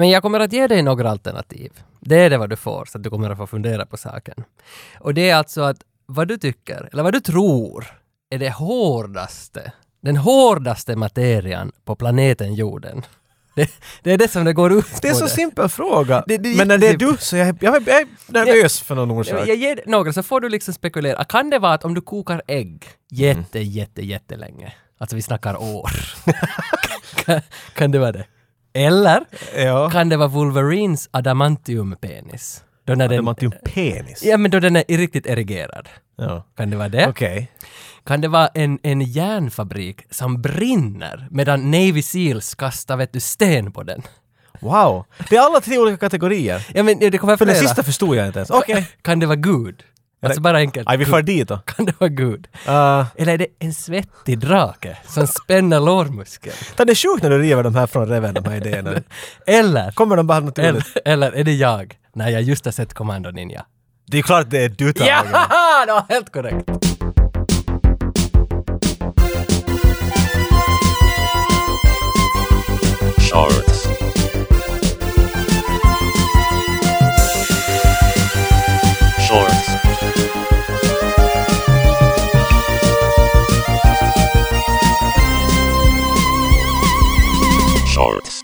Men jag kommer att ge dig några alternativ. Det är det vad du får, så att du kommer att få fundera på saken. Och det är alltså att vad du tycker, eller vad du tror, är det hårdaste, den hårdaste materian på planeten jorden. Det, det är det som det går ut Det är på så det. simpel fråga. Det- men när det är du så jag, jag, jag är nervös för någon orsak. Jag, ger några så får du liksom spekulera. Kan det vara att om du kokar ägg jätte, Mm. jätte, jättelänge, alltså vi snackar år, kan, kan det vara det? Eller Ja. kan det vara Wolverines adamantiumpenis? Då när Det den, var ju penis. ja men då den är riktigt erigerad. Ja. Kan det vara det? Okej. Kan det vara en, en järnfabrik som brinner medan Navy Seals kastar vet du, sten på den? Wow. Det är alla tre olika kategorier. Ja men det kommer För flera. den sista förstod jag inte ens. Okej. Kan det vara Gud? Alltså bara enkelt. Aj, vi får dit då. Kan det vara Gud? Uh, Eller är det en svettig drake som spänner lårmuskeln? det är sjukt när du river de här från reven, de här idéerna. Eller, Kommer de bara naturligt? eller, eller är det jag, när jag just har sett Commando Ninja? Det är klart det är du Tage. Ja, det var helt korrekt! Shorts.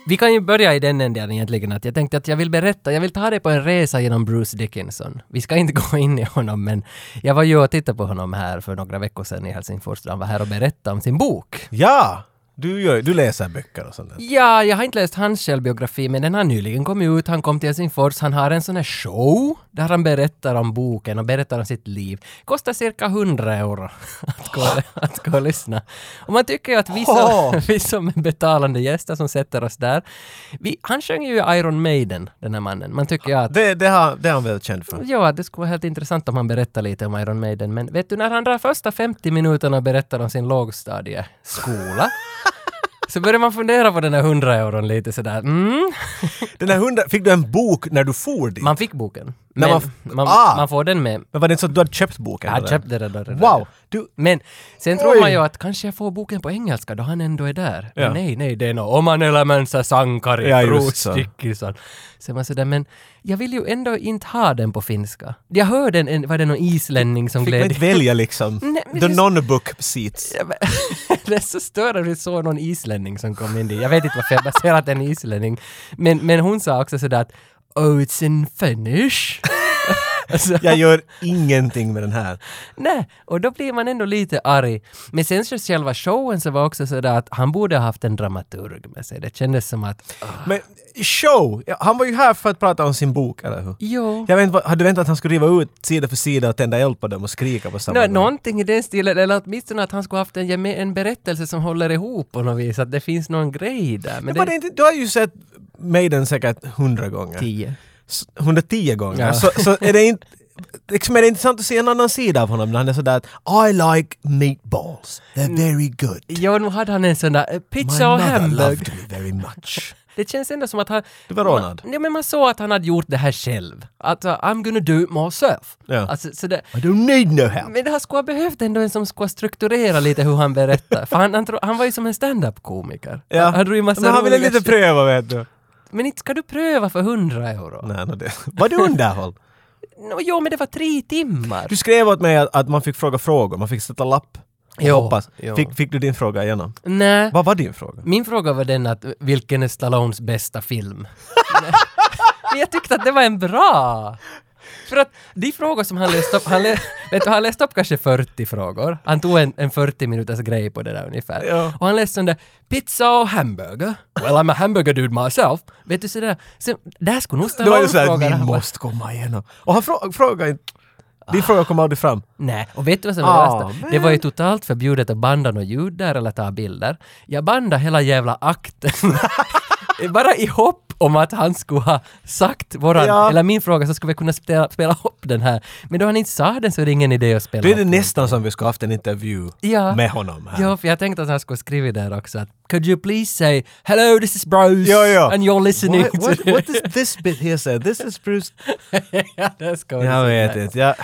Vi kan ju börja i den änden egentligen att jag tänkte att jag vill berätta, jag vill ta dig på en resa genom Bruce Dickinson. Vi ska inte gå in i honom men jag var ju och tittade på honom här för några veckor sedan i Helsingfors då han var här och berättade om sin bok. Ja! Du, gör, du läser böcker och sånt där. Ja, jag har inte läst hans självbiografi, men den har nyligen kommit ut. Han kom till Helsingfors. Han har en sån här show där han berättar om boken och berättar om sitt liv. Kostar cirka 100 euro att gå, att gå och lyssna. Och man tycker ju att vi som, vi som är betalande gäster som sätter oss där, vi, han sjöng ju Iron Maiden, den här mannen. Man tycker ju att Det, det, har, det är han väl känd för. Ja, det skulle vara helt intressant om han berättar lite om Iron Maiden, men vet du när han drar första 50 minuterna och berättar om sin lågstadieskola så börjar man fundera på den här 100 euron lite sådär. Mm. Den här hundra, fick du en bok när du for dit? Man fick boken. Men man man, ah! man får den med. Men var det inte så att du hade köpt boken? Jag hade köpt det där. Wow! Du, Men sen Oj. tror man ju att kanske jag får boken på engelska då han ändå är där. Ja. Men nej, nej, det är nog Oman Elemensa Sankari, Ja, Bruce så. Man sådär, men jag vill ju ändå inte ha den på finska. Jag hörde en, var det någon islänning som fick man gled inte välja liksom? Nej, The non-book seats. Det är så störande att vi såg någon islänning som kom in dit. Jag vet inte varför jag baserat en islänning. Men, men hon sa också sådär att Oh, it's in Finnish. Alltså, Jag gör ingenting med den här. Nej, och då blir man ändå lite arg. Men sen så själva showen så var också sådär att han borde ha haft en dramaturg med sig. Det kändes som att... ah, Men show! Han var ju här för att prata om sin bok, eller hur? Jo. Jag vet hade du väntat att han skulle riva ut sida för sida och tända eld på dem och skrika på samma Nå, gång? någonting i den stilen, eller åtminstone att han skulle haft en, en berättelse som håller ihop på något vis, att det finns någon grej där. Men Men var det inte, du har ju sett Maiden säkert hundra gånger. Tio. S- 110 gånger. Ja. Så, så är det inte... Liksom är det intressant att se en annan sida av honom när han är sådär att I like meatballs. They're very good. Jo, nu hade han en sån där eh, My pizza och mother hamburgare. loved me very much. Det känns ändå som att han... Du var rånad. Ja, men man såg att han hade gjort det här själv. Att uh, I'm gonna do it myself. Ja. Alltså, så det, I don't need no help. men här skulle ha behövt ändå en som skulle strukturera lite hur han berättar. För han, han, han var ju som en stand-up-komiker. Ja. Han, han drog ju massa Men han ville lite pröva vet du. Men inte ska du pröva för 100 euro? Nej, no, det. Var det underhåll? No, jo, men det var tre timmar. Du skrev åt mig att, att man fick fråga frågor, man fick sätta lapp. Jo, hoppas. jo. Fick, fick du din fråga igenom? Nej. Vad var din fråga? Min fråga var den att vilken är Stallones bästa film? Jag tyckte att det var en bra! För att de frågor som han läste upp, han, lä, vet du, han läste upp kanske 40 frågor. Han tog en, en 40 minuters grej på det där ungefär. Ja. Och han läste sån där pizza och hamburger. Well I'm a hamburger dude myself. Vet du sådär. Så, där skulle nog Det var ju Stallone såhär, fråga. min Han bara, måste komma igenom. Och han frå, frågade inte... Din fråga kom aldrig fram. Nej, och vet du vad som det Ah, värsta? Det var ju totalt förbjudet att banda något ljud där eller ta bilder. Jag bandade hela jävla akten. Bara i hopp om att han skulle ha sagt våran, Ja. eller min fråga så skulle vi kunna spela, spela upp den här. Men då han inte sa den så är det ingen idé att spela Då är det nästan som vi skulle haft en intervju Ja. med honom här. Ja, för jag tänkte att han skulle skriva där också att Could you please say Hello, this is Bruce Ja, ja. and you're listening What, what, to... what is this bit here say? This is Bruce... ja, det ska vi Jag vet inte. Jag,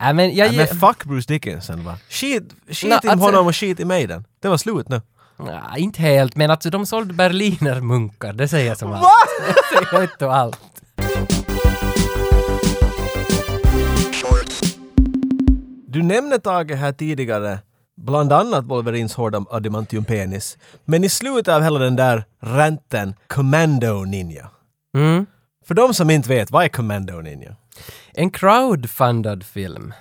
Ja, men jag ja, ger... men fuck Bruce Dickinson va. Skit, skit Nå, i alltså- honom och skit i Maiden. Det var slut nu. Ja, inte helt, men alltså de sålde berliner munkar, det säger jag som allt. Det säger inte allt. Du nämnde Tage här tidigare, bland annat Wolverines hårda adamantium penis. Men i slutet av hela den där ranten, Commando Ninja. Mm. För de som inte vet, vad är Commando Ninja? En crowdfundad film.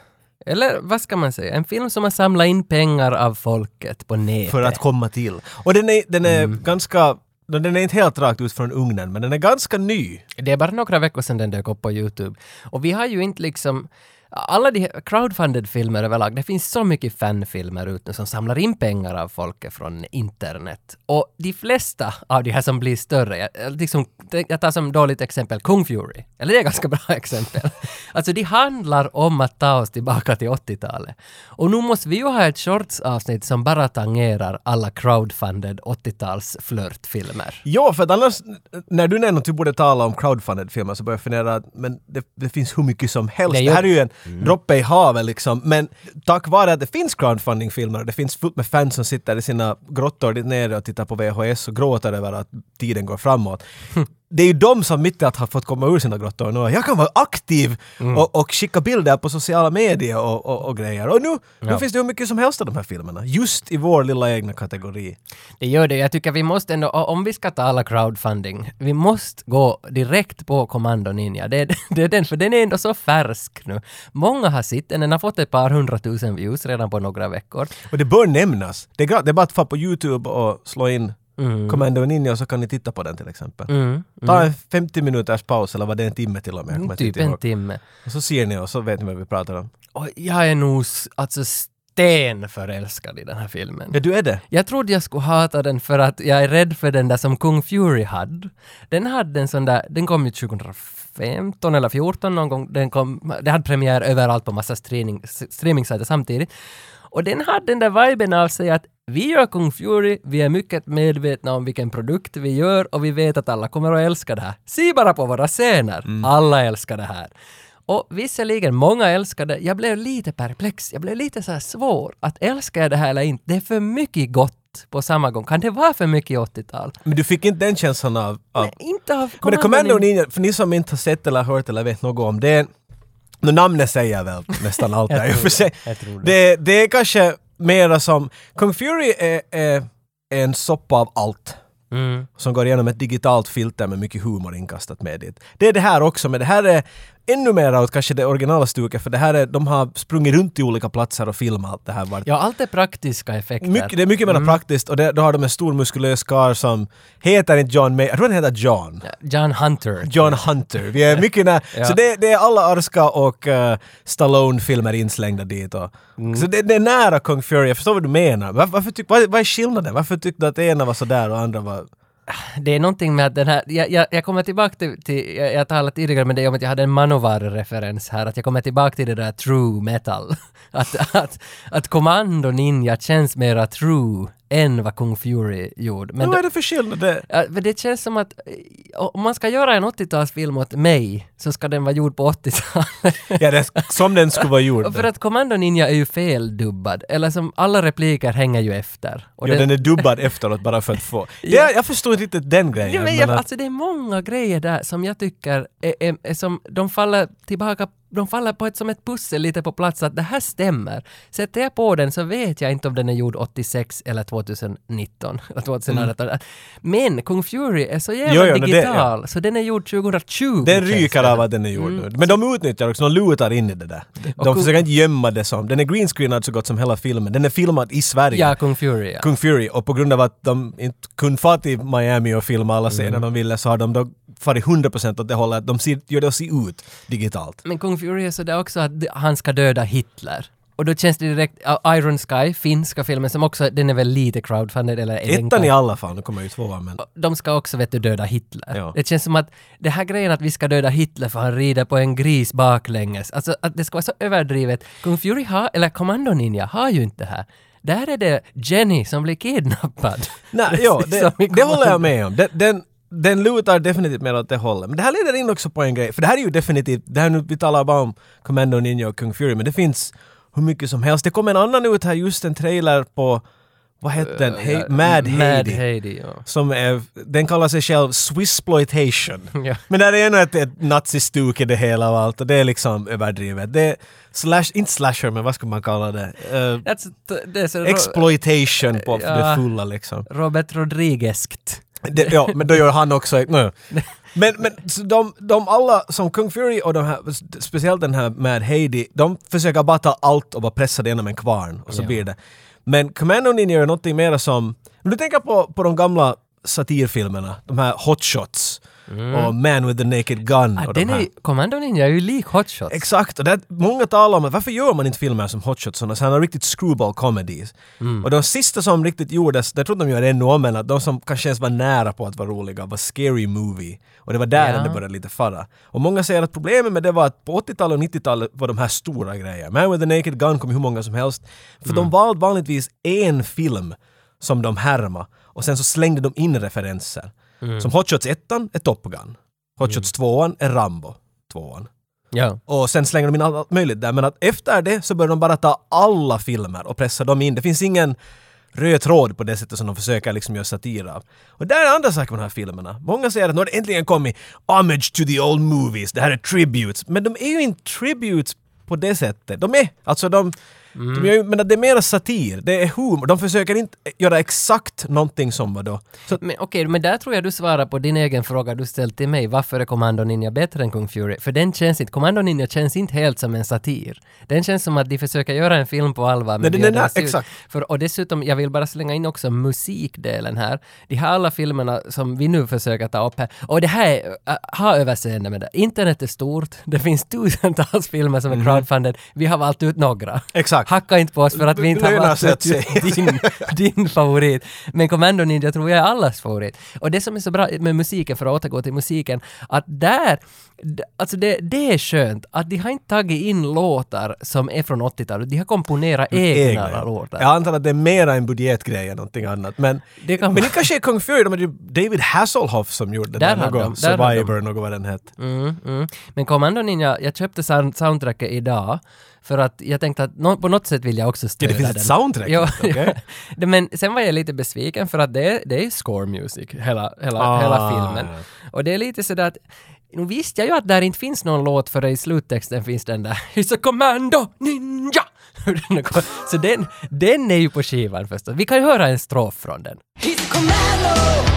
Eller vad ska man säga? En film som har samlat in pengar av folket på nätet. För att komma till. Och den är, den är ganska, den är inte helt rakt ut från ugnen, men den är ganska ny. Det är bara några veckor sedan den dök upp på YouTube. Och vi har ju inte liksom... Alla de här crowdfunded filmer överlag, det finns så mycket fanfilmer ute nu som samlar in pengar av folket från internet. Och de flesta av de här som blir större, jag, liksom, jag tar som dåligt exempel Kung Fury, eller det är ett ganska bra exempel. Alltså de handlar om att ta oss tillbaka till 80-talet. Och nu måste vi ju ha ett shorts-avsnitt som bara tangerar alla crowdfunded 80-tals flörtfilmer. Ja, för att annars, när du nämner att vi borde tala om crowdfunded filmer så börjar jag fundera att men det, det finns hur mycket som helst. Det Det, ju- här är ju en Mm. droppe i havet liksom. Men tack vare att det finns crowdfunding-filmer och det finns fullt med fans som sitter i sina grottor dit nere och tittar på VHS och gråter över att tiden går framåt. Hm. Det är ju de som mitt i att ha fått komma ur sina grottor nu. Jag kan vara aktiv och, och skicka bilder på sociala medier och, och, och grejer. Och nu, nu Ja. finns det hur mycket som helst av de här filmerna. Just i vår lilla egna kategori. Det gör det. Jag tycker vi måste ändå, om vi ska tala crowdfunding, vi måste gå direkt på Commando Ninja. Det, det är den, för den är ändå så färsk nu. Många har sett den, den har fått ett par hundratusen views redan på några veckor. Och det bör nämnas. Det är, det är bara att få på YouTube och slå in Commando Ninja och så kan ni titta på den till exempel. Mm. Ta en 50 minuters paus eller vad det är en timme till och med. kommer Typ en timme. Och så ser ni och så vet ni vad vi pratar om. Och jag är nog alltså sten förälskad i den här filmen. Ja, du är det. Jag trodde jag skulle hata den för att jag är rädd för den där som Kung Fury hade. Den hade en sån där, den kom ju 2015 eller 14 någon gång. Den, kom, den hade premiär överallt på massa streaming, streamingsajter samtidigt. Och den hade den där viben av sig att vi gör Kung Fury, vi är mycket medvetna om vilken produkt vi gör och vi vet att alla kommer att älska det här. Se bara på våra scener! Alla älskar det här. Och visserligen, många älskar det. Jag blev lite perplex. Jag blev lite så här svår. Att älskar jag det här eller inte? Det är för mycket gott på samma gång. Kan det vara för mycket i 80-tal? Men du fick inte den känslan av... av Nej, inte av men det Commando Ninja. Ninja, för ni som inte har sett eller hört eller vet något om det, nu namnet säger väl nästan allt där i och för sig. Det. Det, det är kanske mera som... Kung Fury är, är, är en soppa av allt. Mm. som går igenom ett digitalt filter med mycket humor inkastat med dit. Det är det här också, men det här är ännu mer åt kanske det originalstuket, för det här är, de har sprungit runt i olika platser och filmat allt det här. Vart Ja, allt är praktiska effekter. mycket, det är mycket mer praktiskt och det, då har de en stor muskulös karl som heter inte John May, jag tror han heter John. John Hunter. John Hunter. Vi är mycket när, Ja. Så det, det är alla Arska och uh, Stallone-filmer inslängda dit. Och, Så det, det är nära Kung Fury, jag förstår vad du menar. Var, varför tyck, vad, vad är skillnaden? Varför tyckte du att ena var sådär och andra var... Det är någonting med att den här, jag, jag, jag kommer tillbaka till, till jag, jag talade tidigare med dig om att jag hade en Manovar-referens här, att jag kommer tillbaka till det där true metal. Att, att, att Commando Ninja känns mera true än vad Kung Fury gjorde. Men Men vad är det för skillnad? Det, Ja, men det känns som att eh, om man ska göra en 80-talsfilm åt mig så ska den vara gjord på 80-talet. ja, det, som den skulle vara gjord. För att Commando Ninja är ju feldubbad, eller som alla repliker hänger ju efter. Och ja, den- den är dubbad efteråt bara för att få... Ja. Det, jag förstår inte riktigt den grejen. Ja, men men jag, att- alltså det är många grejer där som jag tycker är, är, är som, de faller tillbaka, de faller på ett som ett pussel lite på plats att det här stämmer. Sätter jag på den så vet jag inte om den är gjord 86 eller 2019 eller 2018. Men Kung Fury är så jävla Jo, jo, men det- digital så den är gjord 2020. den ryker av att den är gjord nu. Men de utnyttjar också, de lutar in i det där. De, Och de Kung- försöker inte gömma det som... Den är greenscreenad så gott som hela filmen. Den är filmad i Sverige. Ja, Kung Fury ja. Kung Fury och på grund av att de inte kunde fara till Miami och filma alla scener Mm. de ville så har de då farit 100% åt det hållet att de ser, gör det att se ut digitalt. Men Kung Fury är sådär också att han ska döda Hitler. Och då känns det direkt, ja, Iron Sky, finska filmen som också, den är väl lite crowdfunded eller är Ettan i alla fall, nu kommer ju tvåan men... de ska också vet du döda Hitler. Ja. Det känns som att det här grejen att vi ska döda Hitler för han rider på en gris baklänges, alltså att det ska vara så överdrivet. Kung Fury har, eller Commando Ninja har ju inte det här. Där är det Jenny som blir kidnappad. Nej, ja, det, det håller jag med om. Den, den, den lutar definitivt mer åt det hållet. Men det här leder in också på en grej, för det här är ju definitivt, det här nu, vi talar bara om Commando Ninja och Kung Fury, men det finns hur mycket som helst. Det kom en annan ut här, just en trailer på vad hette den? He- Ja, Mad. Mad Heidi, ja. som är, den kallar sig själv Swissploitation. Ja. Men där är ännu ett, ett nazistuk i det hela och allt och det är liksom överdrivet. Det är slash, inte slasher men vad ska man kalla det? Eh, That's, det är så exploitation på Ja. det fulla liksom. Robert Rodriguezskt. Det, ja, men då gör han också... No. Men, men så de, de alla, som Kung Fury och de här, speciellt den här Mad Heidi, de försöker bara ta allt och bara pressa det genom en kvarn och så Ja. blir det. Men Commando Ninja gör någonting mer som... Om du tänker på, på de gamla satirfilmerna, de här Hot Shots och Man with the Naked Gun Ah, och de den här. är, Commando Ninja är ju lik Hot Shots. Exakt, och det, många talar om att varför gör man inte filmer som Hot Shots, sådana sådana riktigt screwball comedies? Och de sista som riktigt gjordes, det tror jag de gör ännu om, men att de som kanske ens var nära på att vara roliga var Scary Movie. Och det var där Ja. det började lite fara. Och många säger att problemet med det var att på 80-talet och 90-talet var de här stora grejerna. Man with the Naked Gun kom hur många som helst. För de valde vanligtvis en film som de härma och sen så slängde de in referenser. Som Hot Shots 1 är Top Gun. Hot Shots 2 är Rambo 2 Ja. och sen slänger de in allt möjligt där. Men att efter det så börjar de bara ta alla filmer och pressa dem in. Det finns ingen röd tråd på det sättet som de försöker liksom göra satir av. Och där är andra saker med de här filmerna. Många säger att nu har det äntligen kommit homage to the old movies. Det här är tributes. Men de är ju inte tributes på det sättet. De är, alltså de... de gör men det är mera satir, det är humor. De försöker inte göra exakt någonting som var då. Så, Men okej, men där tror jag du svarar på din egen fråga du ställt till mig. Varför är Commando Ninja bättre än Kung Fury? För den känns inte, Commando Ninja känns inte helt som en satir. Den känns som att de försöker göra en film på allvar. Nej, är nä- ser ut- exakt. För, och dessutom, jag vill bara slänga in också musikdelen här. De här alla filmerna som vi nu försöker ta upp här. Och det här är, äh, ha överseende med det. Internet är stort. Det finns tusentals filmer som är crowdfunded. Vi har valt ut några. Mhm. Exakt. Hacka inte på oss för att vi inte har valt din, din favorit. Men Commando Ninja tror jag är allas favorit. Och det som är så bra med musiken, för att återgå till musiken, att där, alltså det, det är skönt att de har inte tagit in låtar som är från 80-talet, de har komponerat egna, ja. låtar. Jag antar att det är mera en budgetgrej än någonting annat. Men Det kan men det kanske är Kung Fury, de hade David Hasselhoff som gjorde Där den. där hade de. Survivor, något vad den hette. Mm, mm. Men Commando Ninja, jag köpte sound, soundtracket idag för att jag tänkte att nå- på något sätt vill jag också Ja, stödja det finns den. ett soundtrack. Ja, det- men sen var jag lite besviken för att det är, det är score music, hela, hela, Ah, hela filmen. ja. Och det är lite sådär att nu visste jag ju att där inte finns någon låt för i sluttexten finns den där He's a commando ninja! Så den, den är ju på skivan förstås. Vi kan ju höra en strof från den. He's a commando,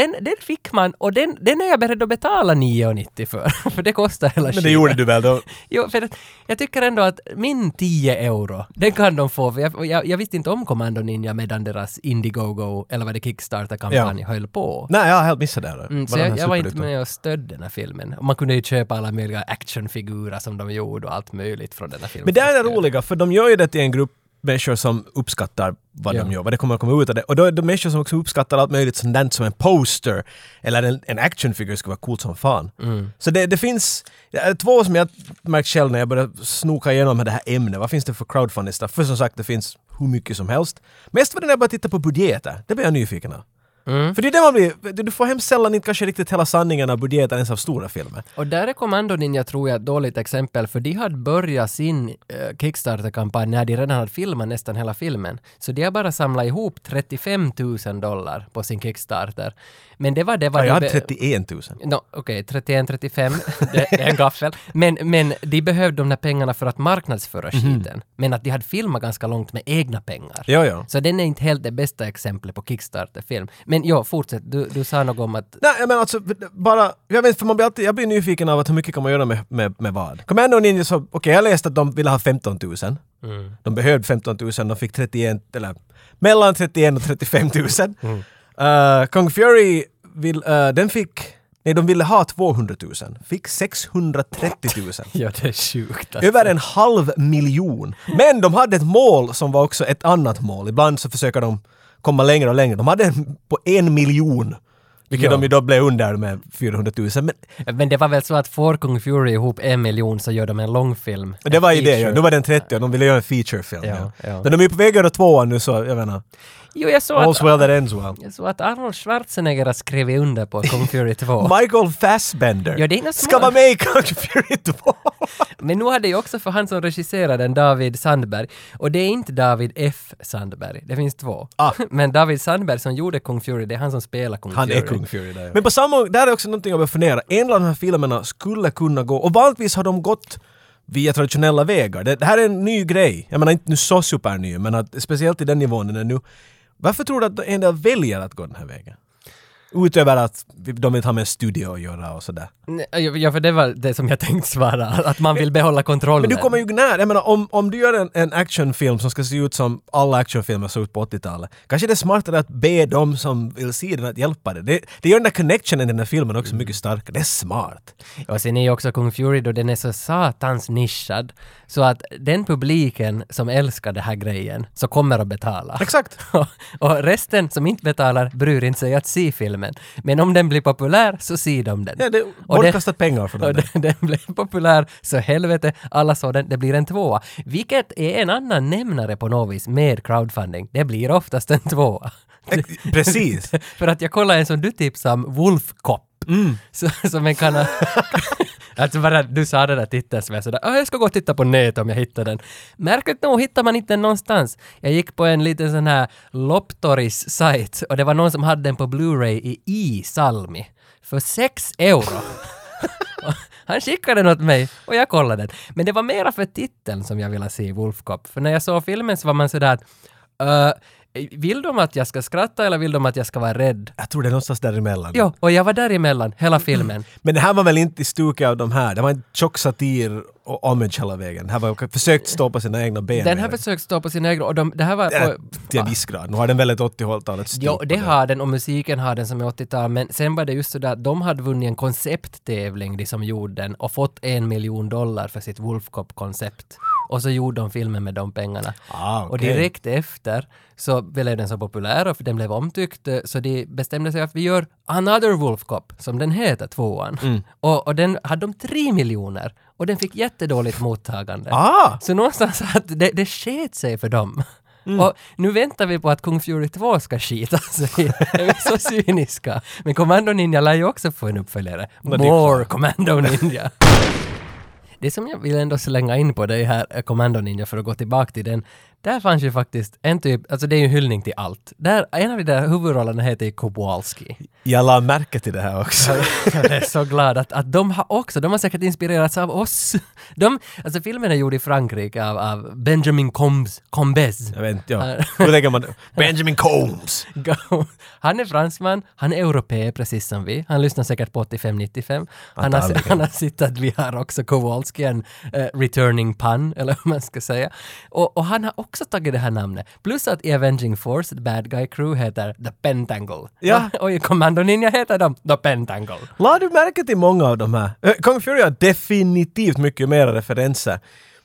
Den, den fick man och den, den är jag beredd att betala 9,90 för. för det kostar hela Men det gjorde du väl då? Jo, för att jag tycker ändå att min 10 euro, den kan de få. För jag, jag, jag visste inte om Commando Ninja medan deras Indiegogo, eller vad det Kickstarter-kampanj, Ja. höll på. Nej, jag har helt missat det. Mm, så jag, jag var inte med och stödde den här filmen. Och man kunde ju köpa alla möjliga actionfigurer som de gjorde och allt möjligt från den här filmen. Men det är det roliga, för de gör ju det till en grupp människor som uppskattar vad Ja. de gör, vad det kommer att komma ut av det. Och då är det människor som också uppskattar allt möjligt sånt där som en poster eller en, en actionfigur skulle vara coolt som fan. Mm. Så det, det finns ja, två som jag märkt själv när jag började snoka igenom det här ämnet. Vad finns det för crowdfunding stuff? För som sagt, det finns hur mycket som helst. Mest var det när jag började titta på budgeter. Det blev jag nyfiken av. Mm. För det är det man blir, du får hemskt sällan inte kanske riktigt hela sanningen av budgeten ens av stora filmer. Och där är Commando Ninja tror jag ett dåligt exempel för de hade börjat sin uh, Kickstarter-kampanj när de redan hade filmat nästan hela filmen. Så de har bara samlat ihop 35 000 dollar på sin Kickstarter. Men det var det var Ja, jag hade de be- 31 000. No, Okej, 31-35, det, det är en gaffel. Men, men de behövde de där pengarna för att marknadsföra skiten. Men att de hade filmat ganska långt med egna pengar. Ja, ja. Så den är inte helt det bästa exemplet på Kickstarter-film. Men ja, fortsätt. Du, du sa något om att... Nej, men alltså bara, jag vet för man blir alltid, jag blir nyfiken av att hur mycket kan man göra med, med, med vad? Commando Ninja så, okej jag läste att de ville ha 15 000. De behövde 15 000, de fick 31, eller mellan 31 och 35 000. Uh, Kung Fury, vill, uh, den fick, nej de ville ha 200 000, fick 630 000. Ja, det är sjukt. Alltså. Över en halv miljon. Men de hade ett mål som var också ett annat mål. Ibland så försöker de komma längre och längre. De hade en på en miljon. Vilket Ja. de ju då blev under med 400 000. Men Men det var väl så att får Kung Fury ihop en miljon så gör de en långfilm. det var det, ja. nu var den 30 och de ville göra en featurefilm. Ja, Ja, ja. Men de är ju på väg att göra tvåan nu så, jag menar. Jo, jag såg All's att, well that ends well. jag såg att Arnold Schwarzenegger har skrivit under på Kung Fury 2. Michael Fassbender Ja, det är ska vara med i Kung Fury 2. Men nu hade ju också för han som regisserar den David Sandberg. Och det är inte David F. Sandberg, det finns två. Ah. Men David Sandberg som gjorde Kung Fury, det är han som spelar Kung Han Fury. är Kung Fury där. ja. Men på samma gång, där är också någonting jag börjar fundera. En av de här filmerna skulle kunna gå, och vanligtvis har de gått via traditionella vägar. Det, det här är en ny grej. Jag menar inte nu så superny, men att, speciellt i den nivån den är nu. Varför tror du att en del väljer att gå den här vägen? Utöver att de vill ha med en studio att göra och sådär. Ja, för det var det som jag tänkte svara, att man vill behålla kontrollen. Men du kommer ju nära. Jag menar om, om du gör en, en actionfilm som ska se ut som alla actionfilmer såg ut på 80-talet. Kanske det är smartare att be de som vill se den att hjälpa dig. Det, det gör den där connectionen i den här filmen också mycket starkare. Det är smart. Och sen är ju också Kung Fury då den är så satans nischad, så att den publiken som älskar den här grejen, så kommer att betala. Exakt. och resten som inte betalar bryr inte sig att se filmen. Men om den blir populär så ser de den. Ja, det är bortkastat pengar för dem. den, den blev populär, så helvete, alla såg den, det blir en tvåa. Vilket är en annan nämnare på något vis med crowdfunding. Det blir oftast en tvåa. Precis. För att jag kollade en som du tipsade om, Wolf Cop. Mm. Så, som en kan Alltså bara du sa den där titeln så var jag sådär, "Ah, jag ska gå och titta på nätet om jag hittar den. Märkligt nog hittar man inte den någonstans. Jag gick på en liten sån här Loptoris sajt och det var någon som hade den på Blu-ray i i-salmi för 6 euro. Han skickade den åt mig och jag kollade den. Men det var mera för titeln som jag ville se Wolfcop, För när jag såg filmen så var man sådär att uh, vill de att jag ska skratta eller vill de att jag ska vara rädd? Jag tror det är någonstans däremellan. Jo, och jag var däremellan hela filmen. Men det här var väl inte i stuket av de här. Det var en tjock satir och homage hela vägen. Det här var försökt stå på sina egna ben. Den här mer. försökte stå på sina egna och de, det här var på... till en viss grad. Nu har den väl ett 80-talets stuk Jo, det har den och musiken har den som är 80-tal, men sen var det just sådär att de hade vunnit en koncepttävling, de som gjorde den, och fått en miljon dollar för sitt Wolfcop-koncept. Och så gjorde de filmen med de pengarna. Ah, Och okej. direkt efter så blev den så populär och den blev omtyckt, så de bestämde sig att vi gör Another Wolf Cop, som den heter, tvåan. Mm. Och, och den hade de tre miljoner och den fick jättedåligt mottagande. Ah! Så någonstans att det, det sket sig för dem. Mm. Och nu väntar vi på att Kung Fury 2 ska skita sig. Är vi så cyniska? Men Commando Ninja lär ju också få en uppföljare. More Commando Ninja. Det som jag vill ändå slänga in på det här eh, Commando Ninja för att gå tillbaka till den. Där fanns ju faktiskt en typ, alltså det är ju en hyllning till allt. Där, en av de där huvudrollerna heter Kowalski. Jag la märke till det här också. Jag är så glad att, att de har också, de har säkert inspirerats av oss. De, alltså filmen är gjord i Frankrike av, av Benjamin Combs, Combes. Jag vet inte, ja. Hur lägger man? Benjamin Combs! Han är fransman, han är europé precis som vi. Han lyssnar säkert på 85-95. Han, har, han har sett att vi har också Kowalski, en eh, returning pun, eller vad man ska säga. Och, och han har också tagit det här namnet. Plus att i Avenging Force, the bad guy crew heter The Pentangle. Ja. Och i Commando Ninja heter de The Pentangle. La du märke till många av de här? Eh, Kung Fury har definitivt mycket mer referenser.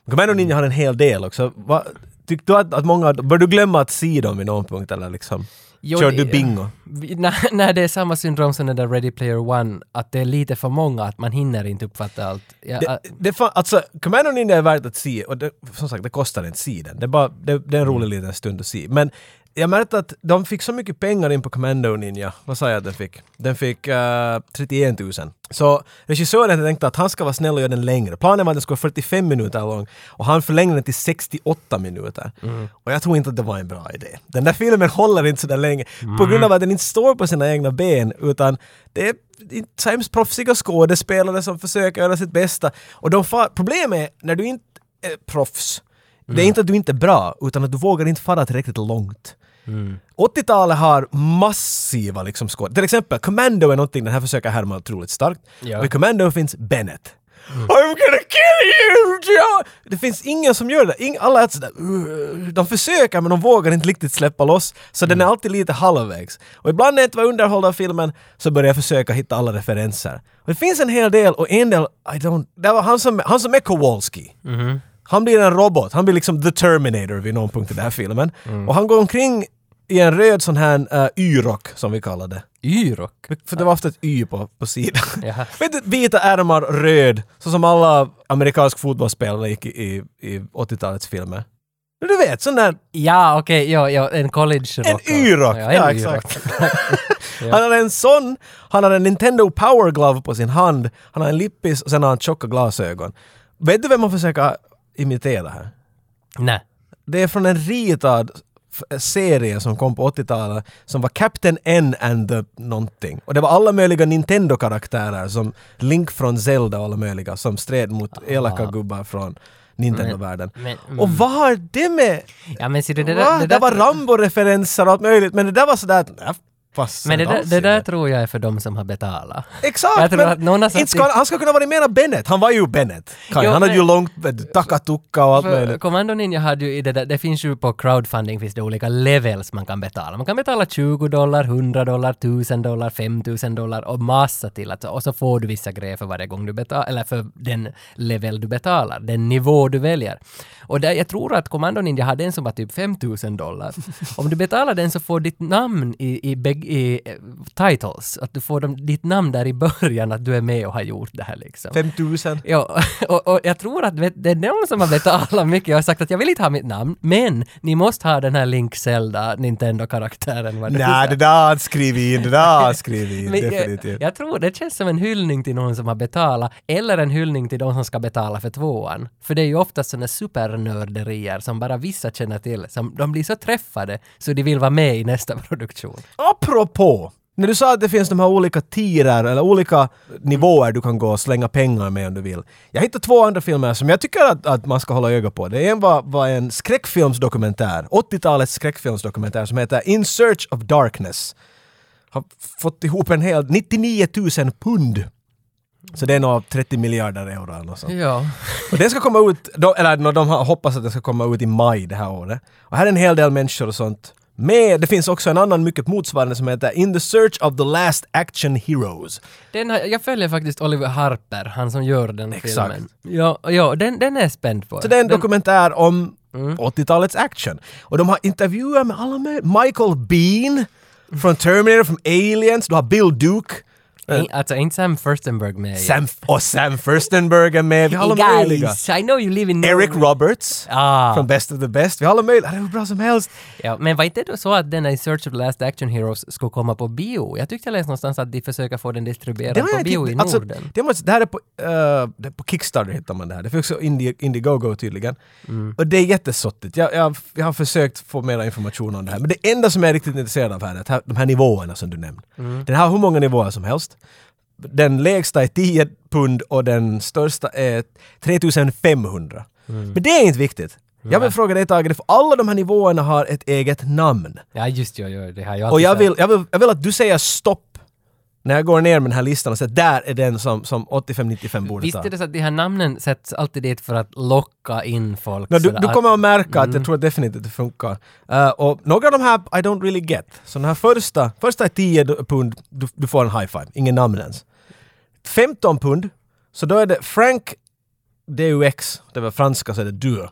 Commando Ninja har en hel del också. Va, tyckte du att, att många, bör du glömma att se dem vid någon punkt eller liksom? Jo, Kör du bingo? När, när det är samma syndrom som den där Ready Player One, att det är lite för många, att man hinner inte uppfatta allt. Ja, Det, äh, det fan, alltså, Commando Ninja är värt att se och det, som sagt, det kostar inte den. Det är, bara, det, det är en rolig liten stund att se. Men jag märkte att de fick så mycket pengar in på Commando Ninja. Vad sa jag att den fick? Den fick uh, 31 000. Så regissören tänkte att han ska vara snäll och göra den längre. Planen var att den skulle vara 45 minuter lång och han förlängde den till 68 minuter. Och jag tror inte att det var en bra idé. Den där filmen håller inte så där länge på grund av att den inte står på sina egna ben utan det är inte hemskt proffsiga skådespelare som försöker göra sitt bästa. Och de far, problemet är när du inte är proffs, det är inte att du inte är bra utan att du vågar inte fara tillräckligt långt. 80-talet har massiva liksom skåd. Till exempel Commando är någonting den här försöker härma otroligt starkt. Ja. Och i Commando finns Bennett. I'm gonna kill you! Joe! Det finns ingen som gör det. Ing, alla är sådär, "Ugh." de försöker men de vågar inte riktigt släppa loss. Så den är alltid lite halvvägs. Och ibland när jag inte var underhålld av filmen så började jag försöka hitta alla referenser. Och det finns en hel del och en del, I don't, det var han som, han som är Kowalski. Han blir en robot, han blir liksom the Terminator vid någon punkt i den här filmen. Och han går omkring i en röd sån här uh, Y-rock som vi kallar det. Yrok. För det var ofta ett Y på, på sidan. Vet du, vita ärmar, röd, så som alla amerikanska fotbollsspelare gick i, i, i 80-talets filmer. Du vet, sån där Ja, okej, ja, ja, en college-rock. En Y-rock, Ja, ja, exakt. Y-rock. Han har en sån, han har en Nintendo Power Glove på sin hand, han har en lippis och sen har han tjocka glasögon. Vet du vem man försöker imitera här? Nej. Det är från en ritad serie som kom på 80-talet som var Captain N and the någonting. Och det var alla möjliga Nintendo-karaktärer som Link från Zelda och alla möjliga som stred mot elaka gubbar från Nintendo-världen. Men, mm. Och vad har det med... Ja, men ser du, det Det, där... Va? Det det, där var Rambo-referenser och allt möjligt men det där var sådär... att, Nej, passar men det där, det där tror jag är för de som har betalat. Exakt! Jag tror men att någon har satt inte ska, han ska kunna vara mera Bennett. Han var ju Bennett. Kaj. Jo, han hade men- ju långt takatukka och allt möjligt. Commando Ninja hade ju i det där, det finns ju på crowdfunding finns det olika levels man kan betala. Man kan betala 20 dollar, 100 dollar, 1000 dollar, 5000 dollar och massa till. Alltså, och så får du vissa grejer för varje gång du betalar, eller för den level du betalar, den nivå du väljer. Och där, jag tror att Commando Ninja hade en som var typ 5000 dollar. Om du betalar den så får ditt namn i, i, bägg- i eh, titles, att du får dem, ditt namn där i början att du är med och har gjort det här liksom. 5000. Ja, och, och jag tror att det är någon som har betalat mycket och har sagt att jag vill inte ha mitt namn, men ni måste ha den här Link Zelda Nintendo-karaktären. Nej, det där skrivit in. Det där skrivit in. Jag, definitivt. jag tror det känns som en hyllning till någon som har betalat, eller en hyllning till de som ska betala för tvåan. För det är ju oftast sådana supernörderier som bara vissa känner till, som de blir så träffade så de vill vara med i nästa produktion. Apropå! När du sa att det finns de här olika tirer eller olika nivåer du kan gå och slänga pengar med om du vill. Jag hittade två andra filmer som jag tycker att, att man ska hålla öga på. Det en var, var en skräckfilmsdokumentär, 80-talets skräckfilmsdokumentär som heter In Search of Darkness. Har fått ihop en hel 99 000 pund. Så det är nog 30 miljarder euro eller något sånt. Ja. Och den ska komma ut, de, eller de hoppas att den ska komma ut i maj det här året. Och här är en hel del människor och sånt med. Det finns också en annan mycket motsvarande som heter In the Search of the Last Action Heroes. Den har, jag följer faktiskt Oliver Harper, han som gör den Exakt. filmen. Ja, ja den, den är spänd på. Så det är en den, dokumentär om 80-talets action. Och de har intervjuer med alla med Michael Bean från Terminator, från Aliens, du har Bill Duke. In- Alltså inte Sam Furstenberg med. Sam, och Sam Furstenberg är med. Vi har alla Hey möjliga. I know you live in Eric Norway. Roberts Ah. från Best of the Best. Vi har alla möjliga. Det är hur bra som helst. Ja, men var inte det så att den här I Search of the Last Action Heroes skulle komma på bio? Jag tyckte jag läste någonstans att de försöker få den distribuerad på bio i alltså, Norden. det, måste, det här är på, eh, det är på Kickstarter hittar man det här. Det finns också Indie, Indiegogo tydligen. Mm. Och det är jättesottigt. Jag, jag, jag har försökt få mer information om det här. Men det enda som jag är riktigt intresserad av här är att här, de här nivåerna som du nämnde. Mm. Den har hur många nivåer som helst. Den lägsta är 10 pund och den största är 3500. Mm. Men det är inte viktigt. Jag vill fråga dig Tage, för alla de här nivåerna har ett eget namn. Ja, just ja, ja, det har jag Och jag vill, jag, vill, jag vill att du säger stopp när jag går ner med den här listan och säger att där är den som, som 85-95 borde Visst ta. är det så att de här namnen sätts alltid dit för att locka in folk? No, du, du att- kommer att märka att Mm. jag tror definitivt att det funkar. Eh, och några av de här I don't really get. Så den här första, första är 10 pund, du, du får en high five, ingen namn ens. 15 pund, så då är det Frank DUX, det var franska så är det du.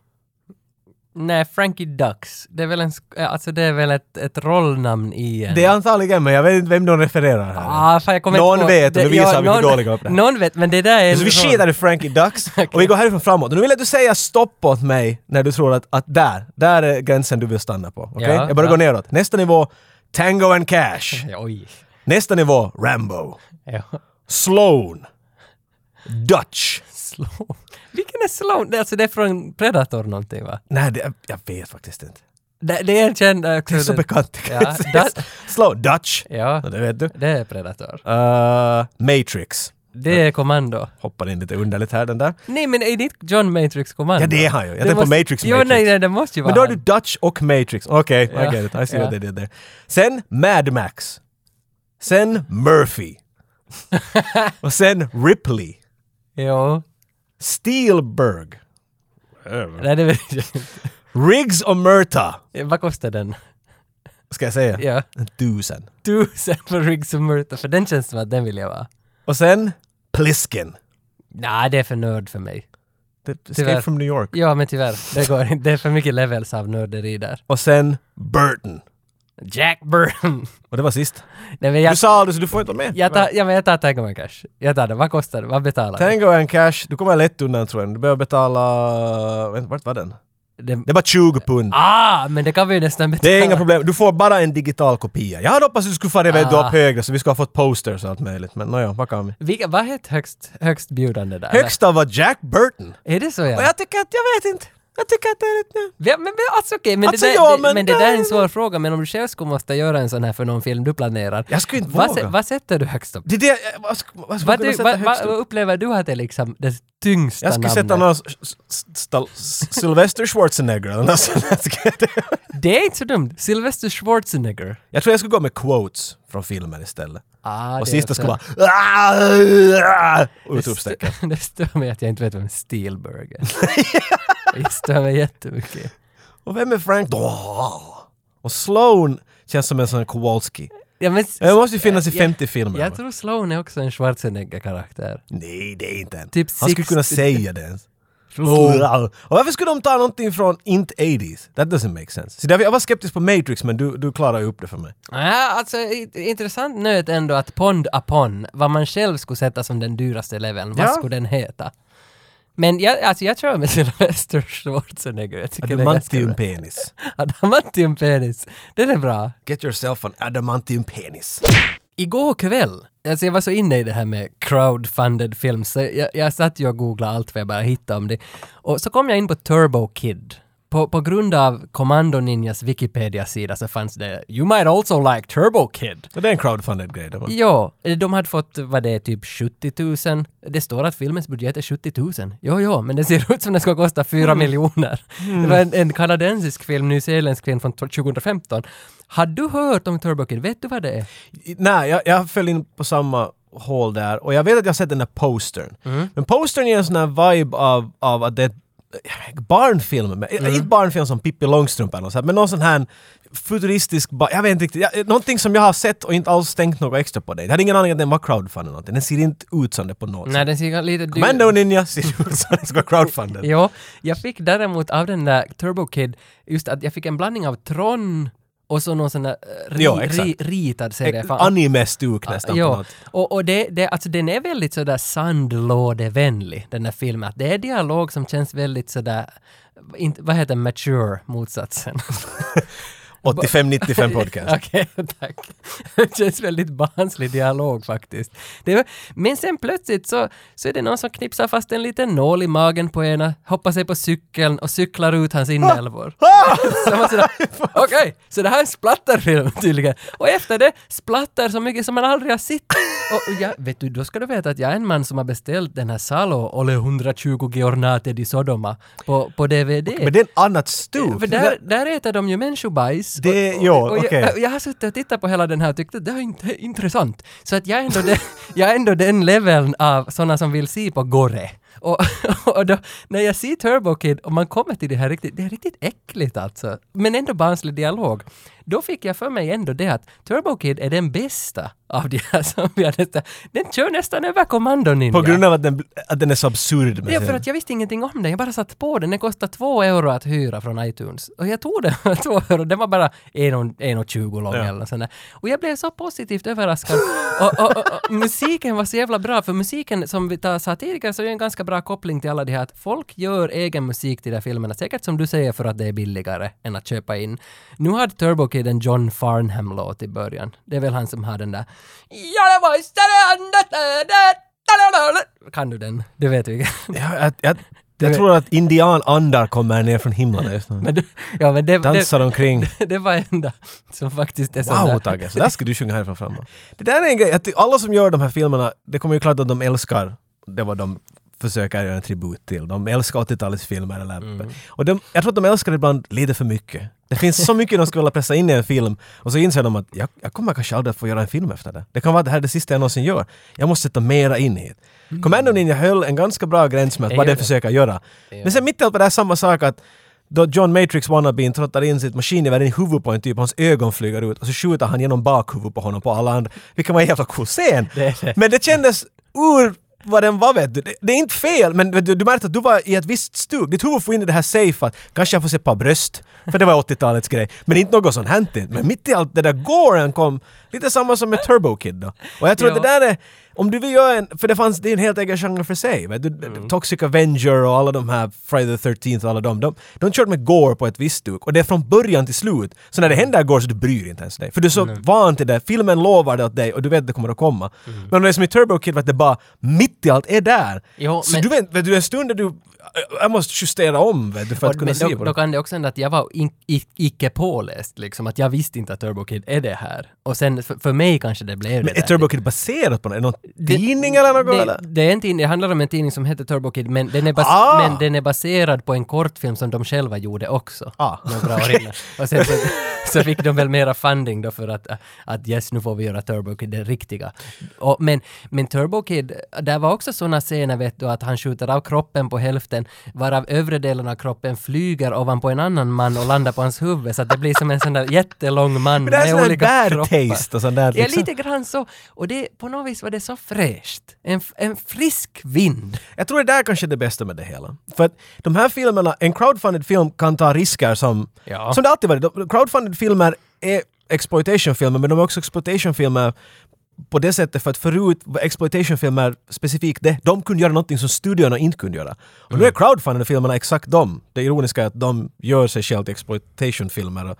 Nej, Frankie Ducks. Det är väl en, äh, alltså det är väl ett, ett rollnamn i en... Det är antagligen, men jag vet inte vem de refererar här. Ah, fan, jag kommer Någon på- vet och det- nu visar ja, vi hur dåliga vi är. Någon vet, men det där är... Så vi skiter i Frankie Ducks och vi går härifrån framåt. Och nu vill jag att du säger stopp åt mig när du tror att, att där, där är gränsen du vill stanna på. Okej? Ja, jag börjar ja. gå neråt. Nästa nivå, Tango and Cash. Oj. Nästa nivå, Rambo. Ja. Sloan. Dutch. Slow. Vilken är? Det, alltså det är från Predator någonting va? Nej, det, jag vet faktiskt inte. Det, det är en känd... äh, Det är så bekant. Ja, Dutch. Slow. Dutch. Ja, det vet du. det är Predator. Uh, Matrix. Det är Kommando. Hoppar in lite underligt här den där. Nej men är det John Matrix Kommando? Ja, det är han ju. Jag tänkte på Matrix Jo, Matrix. nej, nej, det måste ju vara Men då har du. Dutch och Matrix. Okej, Ja. I get it. I see Ja. what they did there. Sen Mad Max. Sen Murphy. och sen Ripley. Jo. Spielberg. Nej, det vet jag inte. Riggs och Murta. Vad kostar den? Ska jag säga? Ja. Tusen. Tusen för Riggs och Murta, för den känns som att den vill jag vara. Och sen Pliskin. Nej, det är för nörd för mig. Escape from New York. Ja, men tyvärr. Det går inte. Det är för mycket levels av nörderi där. Och sen Burton. Jack Burton. Och det var sist. Nej, men jag, Du sa aldrig så du får inte vara med. jag, tar, ja, men jag tar Tango and Cash. Jag tar det. Vad kostar det? Vad betalar? Tango and Cash, du kommer lätt undan tror jag. Du behöver betala... Vänta, vart var den? Det, Det är bara 20 pund. ah, men det kan vi ju nästan betala. Det är inga problem, du får bara en digital kopia. Jag hade hoppats att du skulle få iväg Ah. upp högre så vi skulle ha fått posters och allt möjligt. Men nåja, vad kan vi? Vilka, vad hette högst, högst bjudande där? Högsta var Jack Burton. Är det så ja? Och jag tycker att, jag vet inte. Jag tycker att det är lite... Ja, men, men alltså okej, men, Alltså, det, där, ja, men men det det- där är en svår fråga. Men om du själv skulle måste göra en sån här för någon film du planerar. Jag skulle inte vad, våga. vad sätter du högst upp? Det det, vad vad Vad, du, vad, vad upp? upplever du att det är liksom det tyngsta Jag skulle namnet? sätta någon Sylvester Schwarzenegger eller något sånt. Det är inte så dumt. Sylvester Schwarzenegger. Jag tror jag skulle gå med quotes från filmen istället. Ah, och sista skulle vara... Utropstecken. Det, stör mig att jag inte vet vem Spielberg är. det stör mig jättemycket. Och vem är Frank? Och Sloan känns som en sån Kowalski. Ja, men, Det måste ju finnas i jag- 50 filmer. Jag tror Sloan är också en Schwarzenegger-karaktär. Nej, det är inte en. Typ Han skulle kunna 60 säga det ens. Och varför skulle de ta någonting från inte 80s? That doesn't make sense. Så jag var skeptisk på Matrix men du, du klarar ju upp det för mig. Ja, alltså i- intressant nöt ändå att Pond Upon, vad man själv skulle sätta som den dyraste leveln, vad Ja. skulle den heta? Men jag, alltså jag kör med Sylvester Schwarzenegger. Jag tycker det är Adamantium penis. Adamantium penis. Den är bra. Get yourself an adamantium penis. Igår kväll, alltså jag var så inne i det här med crowdfunded films, så jag, jag satt ju och googlade allt vad jag bara hittade om det. Och så kom jag in på Turbo Kid. På, på grund av Commando Ninjas Wikipedia-sida så fanns det “You might also like Turbo Kid”. Det är en crowdfunded grej. Det var. Ja, de hade fått, vad det är, typ 70 000. Det står att filmens budget är 70 000. Jo, jo, men det ser ut som den ska kosta 4 miljoner. Det var en, en kanadensisk film, nyzeeländsk film från 2015. Har du hört om Turbo Kid? Vet du vad det är? Nej, jag, jag föll in på samma hål där och jag vet att jag har sett den där postern. Men postern ger en sån här vibe av, av att det är ett barnfilm, men, inte barnfilm som Pippi Långstrump eller något sånt, men någon sån här futuristisk, jag vet inte riktigt, jag, någonting som jag har sett och inte alls tänkt något extra på det. Jag hade ingen aning att den var crowdfunded någonting. Den ser inte ut som det på något Nej, den ser lite dyr Commando Ninja ser ut som den ska crowdfunded. Jo, jag fick däremot av den där Turbo Kid just att jag fick en blandning av Tron och så någon sån där eh, ri, Jo, ri, ritad serie. Anime-stuk nästan på något. och, och det, det, alltså den är väldigt sådär sandlådevänlig, den där filmen. Det är dialog som känns väldigt sådär, inte, vad heter mature, motsatsen? 85-95 podcast. Okej, tack. Det känns väldigt barnslig dialog faktiskt. Det men sen plötsligt så, så är det någon som knipsar fast en liten nål i magen på ena, hoppar sig på cykeln och cyklar ut hans inälvor. sådär, okej, så det här är en splatterfilm tydligen. Och efter det, splatter så mycket som man aldrig har sett. Och jag, vet du, då ska du veta att jag är en man som har beställt den här Salo, Ole 120 Giornate di Sodoma, på, på DVD. Men det är ett annat stuk. För där, där äter de ju människobajs. Det- och, och, ja, och okej. jag, jag har suttit och tittat på hela den här och tyckte det är inte intressant. Så att jag är ändå den, jag är ändå den leveln av sådana som vill se på Gore. Och, och då, när jag ser Turbo Kid och man kommer till det här riktigt, det är riktigt äckligt alltså. Men ändå barnslig dialog. Då fick jag för mig ändå det att Turbo Kid är den bästa av de här som vi har nästan, den kör nästan över Commando Ninja. På grund av att den, att den är så absurd. Det är för att jag visste ingenting om den. Jag bara satt på den. Den kostade två euro att hyra från iTunes. Och jag tog den för två euro. Den var bara 1,20 lång Ja. eller något sånt där. Och jag blev så positivt överraskad. och, och, och, och musiken var så jävla bra. För musiken, som vi sa tidigare, så är det en ganska bra koppling till alla de här att folk gör egen musik till de här filmerna. Säkert som du säger för att det är billigare än att köpa in. Nu hade Turbo Kid en John Farnham-låt i början. Det är väl han som har den där Kan du den? Det vet vi. Ja, jag, jag, jag tror att indianandar kommer ner från himlen just nu. Men du, ja, men det, Dansar det, omkring. det var enda som faktiskt är sån Wow där. Tage, så där ska du sjunga härifrån framåt. Det där är en grej, att alla som gör de här filmerna, det kommer ju klart att de älskar det vad de försöker göra en tribut till. De älskar 80-talets filmer eller Mm. Och de, jag tror att de älskar det ibland lite för mycket. Det finns så mycket de skulle vilja pressa in i en film och så inser de att jag, jag kommer kanske aldrig att få göra en film efter det. Det kan vara att det här är det sista jag någonsin gör. Jag måste sätta mera in i det. Commando Ninja höll en ganska bra gräns med vad den försöker göra. Men sen mitt i allt var det här samma sak att då John Matrix wannabeen trottar in sitt maskingevär in i huvudet på en typ, hans ögon flyger ut och så skjuter han genom bakhuvudet på honom på alla andra. Vilket var en jävla cool scen. Det det. Men det kändes ur vad den var vet du. Det, det är inte fel men du, du märkte att du var i ett visst stuk. Ditt huvud får in i det här safe att kanske jag får se ett par bröst. För det var 80-talets grej. Men inte något sånt hänt. Men mitt i allt det där goren kom Lite samma som med Turbo Kid då. Och jag tror Ja. att det där är, om du vill göra en, för det fanns, det är en helt egen genre för sig. Vet du? Mm. Toxic Avenger och alla de här Friday the 13th och alla de, de, de körde med gore på ett visst stuk och det är från början till slut. Så när det Mm. händer gore så du bryr inte ens dig. För du är så van till det, filmen lovar det åt dig och du vet att det kommer att komma. Men om det är som i Turbo Kid, att det bara mitt i allt är där. Mm. Jo, så men- du vet, vet du, en stund där du, jag måste justera om vet du, för att kunna men se då, på då det. kan det också hända att jag var in, i, icke påläst, liksom. Att jag visste inte att Turbo Kid är det här. Och sen för, för mig kanske det blev Men det är. Turbo Kid baserat på något? Är det någon Det- tidning eller något? det, eller? det är en tidning, det handlar om en tidning som heter Turbo Kid, men den är, bas- Ah! men den är baserad på en kortfilm som de själva gjorde också. Ah, Några år innan. Och sen så, fick de väl mera funding då för att, att yes, nu får vi göra Turbo Kid det riktiga. Och, men, men Turbo Kid, där var också sådana scener vet du, att han skjuter av kroppen på hälften, varav övre delen av kroppen flyger ovanpå en annan man och landar på hans huvud, så att det blir som en sån där jättelång man med sån olika kroppar. taste och sånt där. Ja, liksom. lite grann så. Och det, på något vis var det så fräscht. En, en frisk vind. Jag tror det där kanske är det bästa med det hela. För att de här filmerna, en crowdfunded film kan ta risker som, Ja. som det alltid varit. De- Crowdfunded filmer är exploitation-filmer men de är också exploitation-filmer på det sättet för att förut var exploitation-filmer specifikt det, de kunde göra någonting som studiorna inte kunde göra. Och nu är crowdfunded filmerna exakt de. Det ironiska är att de gör sig själva till exploitation-filmer och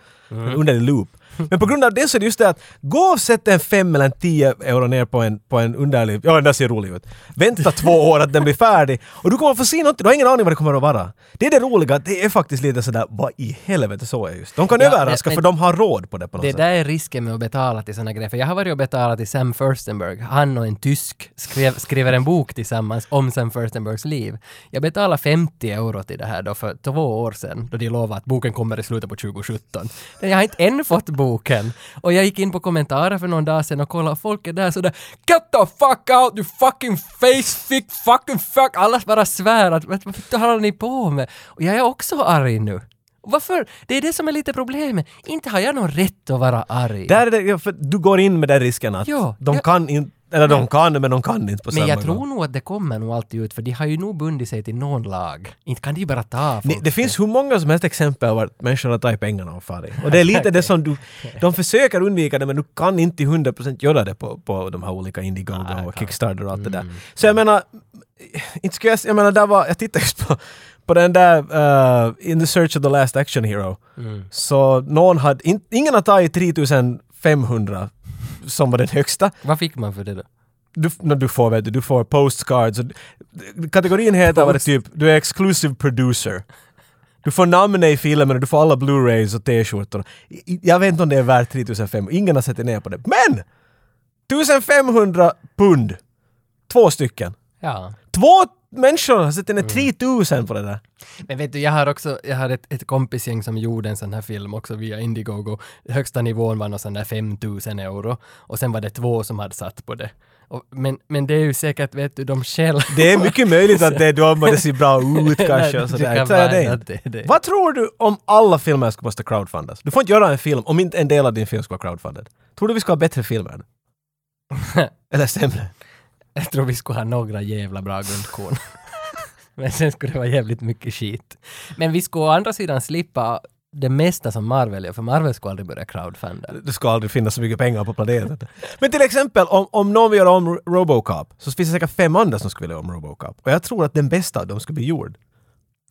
under en loop. Men på grund av det så är det just det att gå och sätt en fem eller en tio euro ner på en, på en underlig, ja den där ser rolig ut. Vänta två år att den blir färdig och du kommer få se något, du har ingen aning vad det kommer att vara. Det är det roliga, det är faktiskt lite sådär, vad i helvete så är just. De kan Ja, överraska men- för de har råd på det på något Det sätt. där är risken med att betala till såna grejer. För jag har varit och betalat till Sam Furstenberg. Han och en tysk skrev, skriver en bok tillsammans om Sam Furstenbergs liv. Jag betalade 50 euro till det här då för två år sedan, då de lovade att boken kommer i slutet på 2017. Men jag har inte än fått boken. Och jag gick in på kommentarer för någon dag sedan och kollade, folk är där sådär “Get the fuck out you fucking face fick fucking fuck!” Alla bara svär att “Vad vad håller ni på med?” Och jag är också arg nu. Varför? Det är det som är lite problemet. Inte har jag någon rätt att vara arg. Där är det, för du går in med den risken att Ja, de ja. kan inte, eller de kan men de kan inte på Men samma jag tror gång. nog att det kommer nog alltid ut, för de har ju nog bundit sig till någon lag. Inte kan de ju bara ta folk. Ni, det finns hur många som helst exempel var människor har tagit pengarna och farit. Och det är lite det som du... De försöker undvika det men du kan inte till 100% göra det på, på de här olika Indiegogo och Kickstarter och allt det där. Så jag menar, inte skulle jag, jag menar, där var, jag tittade just på, på den där uh, In the Search of the Last Action Hero. Så någon hade, in, ingen har tagit 3500 som var den högsta. Vad fick man för det då? Du, när du får, vet du, du får postcards. Kategorin heter det typ, du är exclusive producer. Du får namnet i filmen och du får alla Blu-rays och t-skjortor. Jag vet inte om det är värt 3500, ingen har sett ner på det. Men! 1500 pund! Två stycken. Ja. Två människor har sett ner 3000 på det där. Men vet du, jag har också, jag har ett, ett kompisgäng som gjorde en sån här film också via Indiegogo. Högsta nivån var någon sån där 5000 euro. Och sen var det två som hade satt på det. Och, men, men det är ju säkert, vet du, de själva. Det är mycket möjligt att det är de och det ser bra ut kanske och sådär. kan Så det det är det. Vad tror du om alla filmer ska måste crowdfundas? Du får inte göra en film om inte en del av din film ska vara crowdfunded. Tror du vi ska ha bättre filmer? Eller sämre? Jag tror vi skulle ha några jävla bra guldkorn. Men sen skulle det vara jävligt mycket skit. Men vi skulle å andra sidan slippa det mesta som Marvel gör, för Marvel skulle aldrig börja crowdfunda. Det skulle aldrig finnas så mycket pengar på planeten. Men till exempel om, om någon vill göra om Robocop så finns det säkert fem andra som skulle vilja göra om Robocop. Och jag tror att den bästa av dem skulle bli gjord.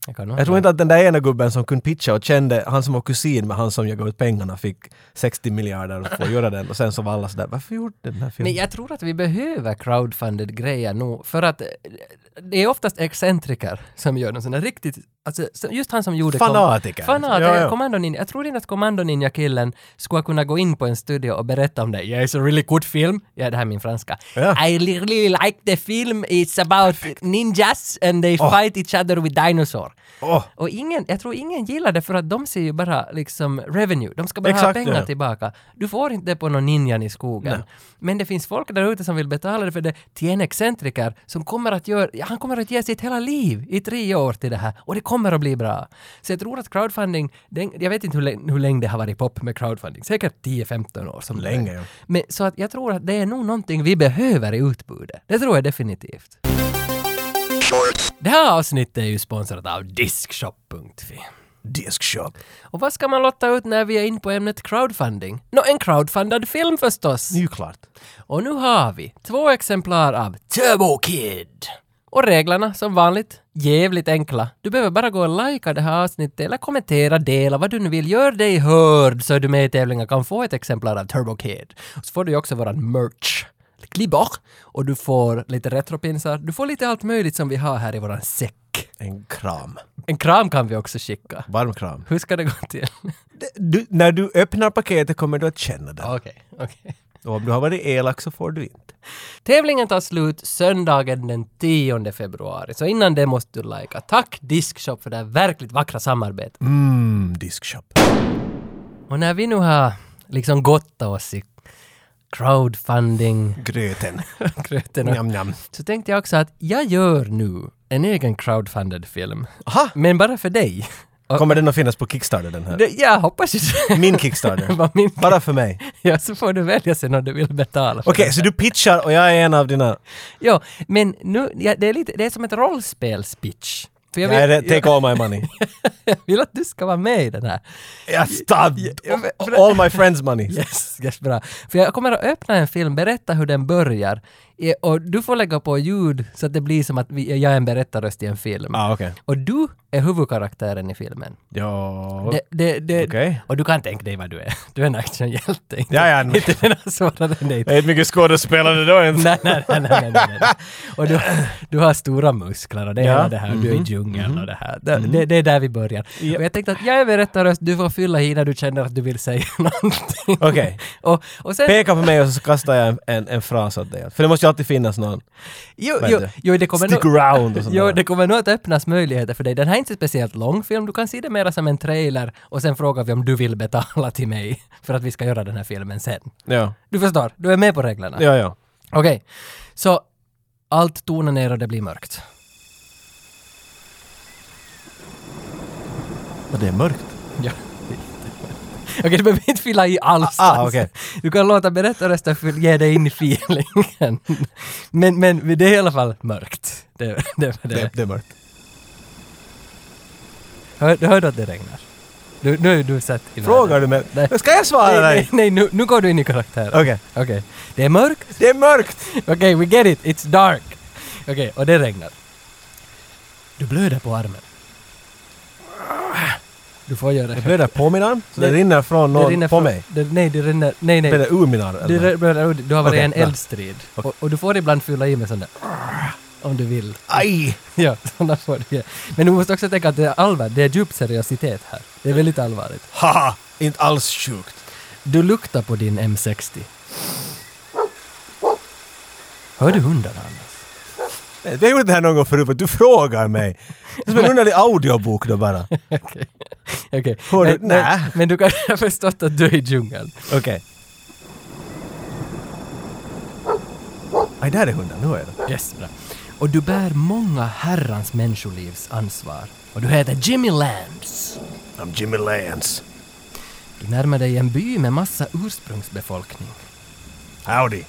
Jag, nog Jag tror inte att den där ena gubben som kunde pitcha och kände, han som var kusin med han som jagade ut pengarna fick 60 miljarder för att göra den och sen så var alla sådär, varför gjorde den här filmen? Men jag tror att vi behöver crowdfunded grejer nu, för att eh, det är oftast excentriker som gör något sånt där riktigt, alltså så- just han som gjorde... kom- Fanatiker. Fanatiker, Ja, ja. Commando Ninja. Jag tror inte att Commando Ninja-killen skulle kunna gå in på en studio och berätta om det. Yeah, it's a really good film. Ja, det här är min franska. Ja. I really like the film. It's about ninjas and they fight each other with dinosaur. Åh. Och ingen, jag tror ingen gillar det för att de ser ju bara liksom revenue. De ska bara ha Exakt, pengar ja. tillbaka. Du får inte det på någon ninjan i skogen. Men det finns folk där ute som vill betala det för det till en excentriker som kommer att göra, han kommer att ge sitt hela liv i tre år till det här och det kommer att bli bra. Så jag tror att crowdfunding, den, jag vet inte hur, länge- hur länge det har varit pop med crowdfunding, säkert 10-15 år. Som. Länge, ja. Men så att jag tror att det är nog någonting vi behöver i utbudet. Det tror jag definitivt. Det här avsnittet är ju sponsrat av Diskshop.fi. Diskshop. Och vad ska man lotta ut när vi är inne på ämnet crowdfunding? Nå, en crowdfundad film förstås! Det är ju klart. Och nu har vi två exemplar av Turbo Kid. Och reglerna, som vanligt, jävligt enkla. Du behöver bara gå och likea det här avsnittet eller kommentera, dela vad du nu vill. Gör dig hörd så är du med i tävlingen kan få ett exemplar av Turbo Kid. Och så får du ju också våran merch. Klibbar! Och du får lite retropinsar. Du får lite allt möjligt som vi har här i våran säck. En kram. En kram kan vi också skicka. Varm kram. Hur ska det gå till? Du, när du öppnar paketet kommer du att känna det. Okej, okej. Och om du har varit elak så får du inte. Tävlingen tar slut söndagen den 10 februari, så innan det måste du likea. Tack Diskshop för det här verkligt vackra samarbetet. Mm, diskshop. Och när vi nu har liksom gottat oss i crowdfunding Gröten. gröten och, Njam, njam. så tänkte jag också att jag gör nu en egen crowdfunded film. Aha! Men bara för dig. Kommer den att finnas på Kickstarter den här? det, jag hoppas ju det. Min Kickstarter. Min, Bara för mig. ja, så får du välja sen om du vill betala Okej, det. så du pitchar och jag är en av dina... Ja, men nu, ja, det, är lite, det är som ett rollspelspitch. För jag vill, det, take all my money. jag vill att du ska vara med i den här. Jag för- all my friends money. Yes, yes, bra. För jag kommer att öppna en film, berätta hur den börjar. Och du får lägga på ljud så att det blir som att vi, jag är en berättarröst i en film. Ah, okej. Och du är huvudkaraktären i filmen. Ja... Det, det, det, Okej. Och du kan tänka dig vad du är. Du är en actionhjälte. Inte, Ja, ja. inte den här svårare än dig. Det är inte mycket skådespelare då ens. Nej, nej, nej, nej, nej. Och du, du har stora muskler och det Ja. är det här, du är i djungeln och det här. Det, det, det är där vi börjar. Ja. Och jag tänkte att jag är berättarröst, du får fylla i när du känner att du vill säga någonting. Okej. Och, och sen... Peka på mig och så kastar jag en, en, en fras åt dig. För det måste ju alltid finnas någon. Jo, jo, jo, det kommer Stick nog... around och sånt Jo, där. det kommer nog att öppnas möjligheter för dig. Den här är inte speciellt lång film, du kan se det mera som en trailer och sen frågar vi om du vill betala till mig för att vi ska göra den här filmen sen. Ja. Du förstår, du är med på reglerna? Ja, ja. Okej, så allt tonar ner och det blir mörkt. Och det är mörkt. Ja. Okej, du behöver inte fylla i alls. Ah, okej. Du kan låta berättarrösten ge dig in i feelingen. Men, men det är i alla fall mörkt. Det, det, det, Det, det är mörkt. Hör, du hörde att det regnar? Du, nu är du sett i Frågar du mig? Nej. Ska jag svara Nej, dig? nej, nej nu, nu går du in i karaktär. Okej. Okej. Det är mörkt. Det är mörkt! Okej, we get it. It's dark. Okej, och det regnar. Du blöder på armen. Du får göra Jag det. blöder på min arm, så det, Det- rinner från någon rinner på från- mig. Det, nej, det rinner... Nej, nej. Det blöder ur min arm. Du, eller? du, har varit i Okej, en bra. eldstrid. Och, och du får ibland fylla i med sån där... Om du vill. Aj! Ja, sådana får du ge. Men du måste också tänka att det är allvar, det är djup seriositet här. Det är väldigt allvarligt. Haha! Inte alls sjukt. Du luktar på din M60. Hör du hundarna Anders? Vi har gjort det här någon gång förut, för du frågar mig. Det är som en underlig audiobok då bara. Okej. Hör du- Men, men, men du kan ha förstått att du är i djungeln. Okej. Aj, där är hunden. Nu är det. Yes, bra. Och du bär många herrans människolivs ansvar. Och du heter Jimmy Lance. I'm Jimmy Lance. Du närmar dig en by med massa ursprungsbefolkning. Howdy.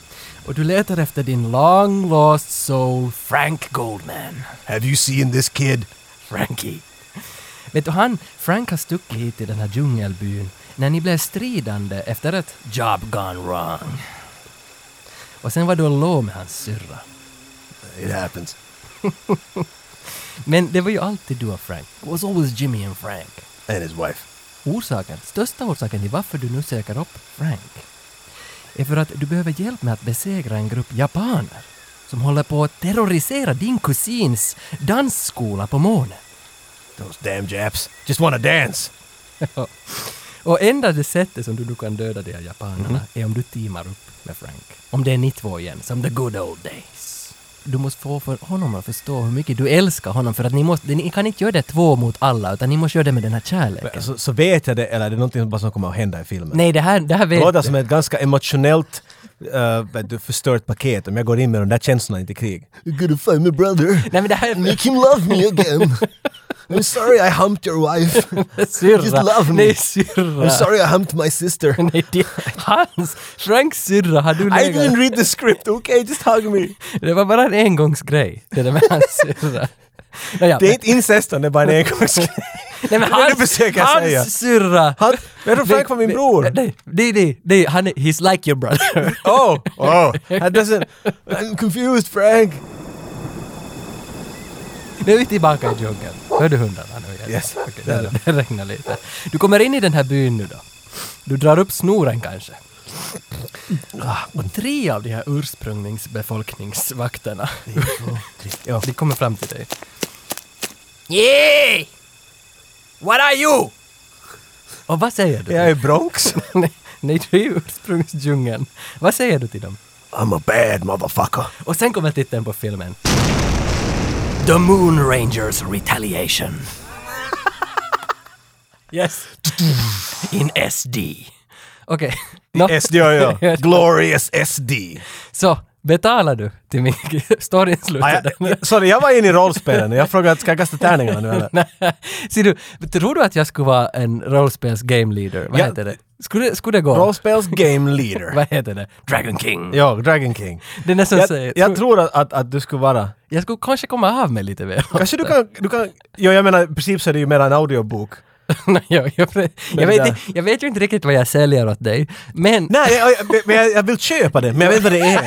Och du letar efter din long lost soul Frank Goldman. Have you seen this kid? Frankie. Vet du, han, Frank har stuckit hit till den här djungelbyn när ni blev stridande efter ett job gone wrong. Och sen var du och med hans syrra. It happens. Men det var ju alltid du och Frank. It was always Jimmy and Frank. And his wife. Orsaken, största orsaken till varför du nu söker upp Frank är för att du behöver hjälp med att besegra en grupp japaner som håller på att terrorisera din kusins dansskola på månen. Those damn Japs. Just wanna dance. Och enda det sättet som du, du kan döda de här japanerna är om du teamar upp med Frank. Om det är ni två igen, som the good old days. Du måste få för honom att förstå hur mycket du älskar honom för att ni måste, ni kan inte göra det två mot alla utan ni måste göra det med den här kärleken. Så, så vet jag det, eller är det någonting som bara som kommer att hända i filmen? Nej, det här, det här Det vet låter du. som ett ganska emotionellt uh, förstört paket om jag går in med de där känslorna in till krig. You're gonna find my brother. Nej men det här är Make him love me again. I'm sorry I humped your wife. syrra. Just love me. Nej, syrra. I'm sorry I humped my sister. Nej, det, hans, Franks syrra har du I didn't legat... read the script, okay? Just hug me. Det var bara en engångsgrej, det där med hans syrra. Nåja, Det är inte inceston, det är bara en engångsgrej. Nej men hans, försöker hans säga. syrra! Han, jag tror Frank var min bror. Nej, nej, nej, han är, he's like your brother. Oh, oh, that doesn't... I'm confused Frank. Nu är vi tillbaka i djungeln. Hör du hundarna nu igen? Yes. Okej, det, det regnar lite. Du kommer in i den här byn nu då. Du drar upp snoren kanske. Ah, Och tre av de här ursprungsbefolkningsvakterna, Ja. de kommer fram till dig. Yeah! What are you? Och vad säger du? Jag är Bronx. nej, nej, du är i ursprungsdjungeln. Vad säger du till dem? I'm a bad motherfucker. Och sen kommer titeln på filmen. The Moon Rangers Retaliation. yes. In SD. Okej. Nå, SD, ja, ja. Glorious SD. Så, betalar du till min storyn Ah, slutade? jag, sorry, jag var inne i rollspelen. Jag frågade, ska jag kasta tärningarna nu eller? Ser du, tror du att jag skulle vara en rollspels game leader? Vad Ja. heter det? Skulle, skulle det gå? Rollspels game leader. Vad heter det? Dragon King. Ja, Dragon King. Det är nästan Jag, säger... jag tror att, att, att du skulle vara... jag skulle kanske komma av med lite väl. Kanske du kan... Du kan jo, jag menar, i princip så är det ju mer en audiobok. Jag, jag, jag, Men vet, inte- jag vet ju inte riktigt vad jag säljer åt dig, men... Nej, men jag, jag vill köpa det, men jag vet inte vad det är.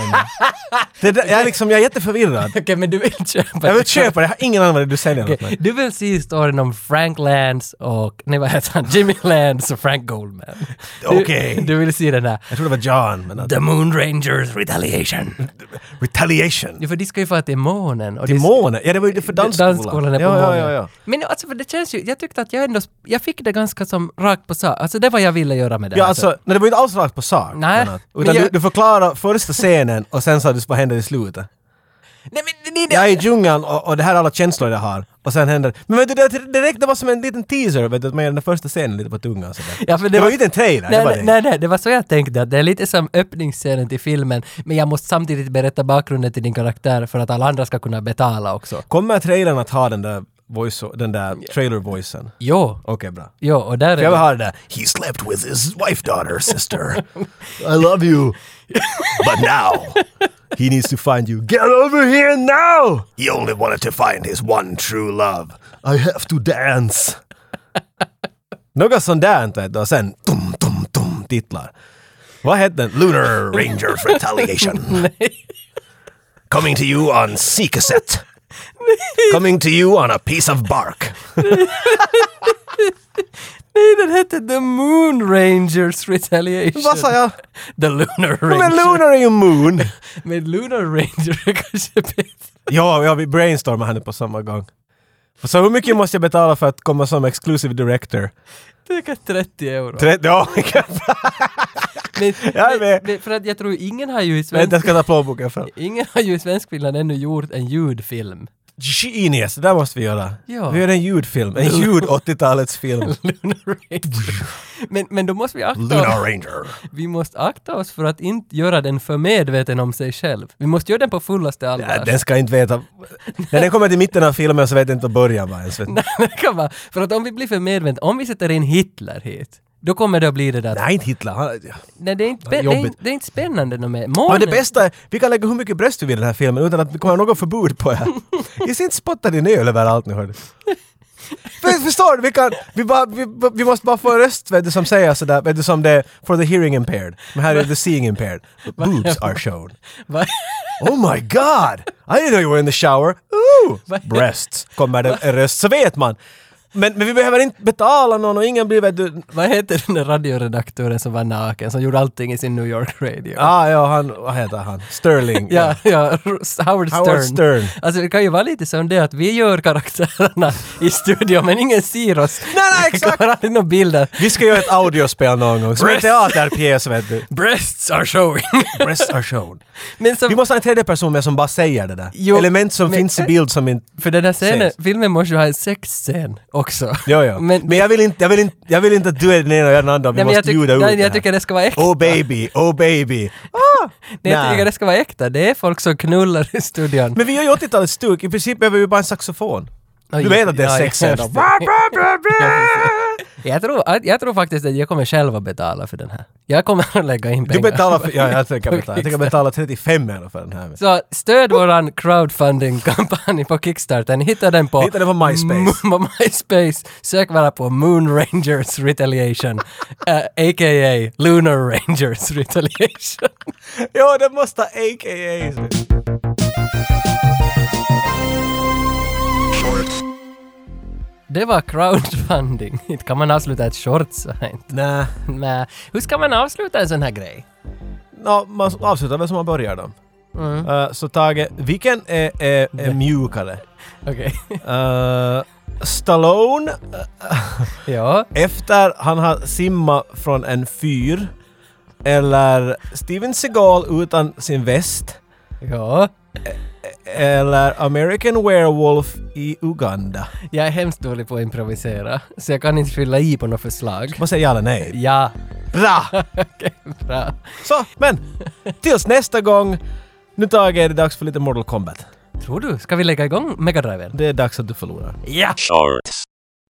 Det, där- jag, är liksom, jag är jätteförvirrad. Okej, men du vill köpa Jag vill köpa det, jag har ingen aning vad det du säljer åt Okej, mig. Du vill se storyn om Frank Lance och, nej vad heter han, Jimmy Lance och Frank Goldman. Okej. Du vill se den där Jag tror det var John, men... The Moon Rangers Retaliation. retaliation. Ja, för de ska ju få till månen. Och Till månen? Ja, det var ju för dansskolan. Dansskolan är på ja, månen. ja, ja, ja. Men alltså, för det känns ju, jag tyckte att jag ändå, jag fick det ganska som rakt på sak. Alltså det var jag ville göra med det Ja, här. alltså, nej, det var inte alls rakt på sak. Nej, men Utan jag- du, du förklarar första scenen och sen sa du vad händer i slutet. Nej men nej, nej, Jag är i djungeln och, och det här är alla känslor jag har. Och sen händer Men vet du, det, det räckte bara som en liten teaser, vet du, att man ger den första scenen lite på tungan sådär. Ja, för det, var ju inte en trailer, det Nej, var nej, det. nej, nej, det var så jag tänkte att det är lite som öppningsscenen till filmen, men jag måste samtidigt berätta bakgrunden till din karaktär för att alla andra ska kunna betala också. Kommer trailern att ha den där voice, den där trailer-voicen? Jo, Okej, bra. jo, och där För jag vill är det där He slept with his wife daughter sister. I love you. But now he needs to find you. Get over here now! He only wanted to find his one true love. I have to dance. Något sånt där vet du, och sen tum, tum, tum, titlar. Vad hette den? Lunar Rangers Retaliation. Coming to you on C-cassette. Coming to you on a piece of bark. Nej, den hette The Moon Rangers Retaliation. Vad sa jag? The Lunar Men Ranger. Lunar är ju moon. Men Lunar Ranger är kanske bättre. Ja, ja, vi brainstormar här nu på samma gång. Så hur mycket måste jag betala för att komma som exclusive director? Det är 30 euro. 30, ja, Men, Jag är med. men, för att jag tror ingen har ju i vänta svensk, jag ska ta plånboken fram. ingen har ju i Svenskfinland ännu gjort en ljudfilm. Genius, det där måste vi göra. Ja. Vi gör en ljudfilm, en ljud 80-talets film. Men, men då måste vi akta Lunar Ranger. Vi måste akta oss för att inte göra den för medveten om sig själv. Vi måste göra den på fullaste allvar. Ja, den ska inte veta... När den kommer till mitten av filmen så vet jag inte början var ens. Nej, det kan vara. För att om vi blir för medvetna, om vi sätter in Hitler hit, då kommer det att bli det där... Nej, inte Hitler. Han, Nej, det är inte, det är, jobbigt. inte- det är inte spännande något mer. Månen... men det bästa är, vi kan lägga hur mycket bröst vi vill i den här filmen utan att det kommer något förbud på det. Jag ser inte spotta din öl överallt nu hördu. För, förstår du? Vi, kan, vi, bara, vi, vi måste bara få en röst vet du, som säger sådär, vet du, som det for the hearing impaired. Men här är the seeing impaired. Boobs are shown. Oh my god! I didn't know you were in the shower. Ooh! Breasts. Kommer det en röst så vet man. Men, men vi behöver inte betala någon och ingen blir vet du... Vad heter den där radioredaktören som var naken, som gjorde allting i sin New York Radio? Ah, ja, han, vad heter han? Sterling. Ja, ja, Howard Stern. Howard Stern. Alltså det kan ju vara lite som det att vi gör karaktärerna i studion men ingen ser oss. Nej, nej, Det exakt. kommer aldrig några bilder. Vi ska göra ett audiospel någon gång, som en teaterpjäs vet du. Breasts are showing. Breasts are shown. men som, Vi måste ha en tredje person med som bara säger det där. Jo, Element som men- finns i bild som inte... för den här scenen, filmen måste ju ha en sexscen också. Ja, ja. Men, Men, jag, vill inte, jag, vill inte, jag vill inte att du är den ena och jag den andra. Vi nej, måste tyck, ljuda ut nej, jag tycker det ska vara äkta. Oh baby, oh baby. Ah! nej, jag tycker det ska vara äkta. Det är folk som knullar i studion. Men vi gör ju 80-talets stuk. I princip behöver vi bara en saxofon. Du vet att det är ja, sex jag, tror, jag tror faktiskt att jag kommer själv att betala för den här. Jag kommer att lägga in Du pengar. betalar för, ja jag tänker betala. Jag tänker betala 35 euro för den här. Så stöd våran crowdfunding-kampanj på Kickstarter. Ni hittar den på... Hittar den på MySpace. På MySpace. Sök bara på Moon Rangers Retaliation. eh, a.k.a. Lunar Rangers Retaliation. Ja, det måste AKA. Det var crowdfunding. Inte kan man avsluta ett short så här inte. Nej. Men hur ska man avsluta en sån här grej? Nå, man avslutar väl som man börjar då. Mm. Uh, så Tage, vilken är, är, är mjukare? Okej. Uh, Stallone ja. efter han har simmat från en fyr eller Steven Seagal utan sin väst Ja. Eller American Werewolf i Uganda. Jag är hemskt dålig på att improvisera. Så jag kan inte fylla i på något förslag. Vad säger ja eller nej? Ja. Bra! Okej, bra. Så, men tills nästa gång. Nu Tage är det dags för lite Mortal Kombat. Tror du? Ska vi lägga igång Mega Driven? Det är dags att du förlorar. Ja! Shorts.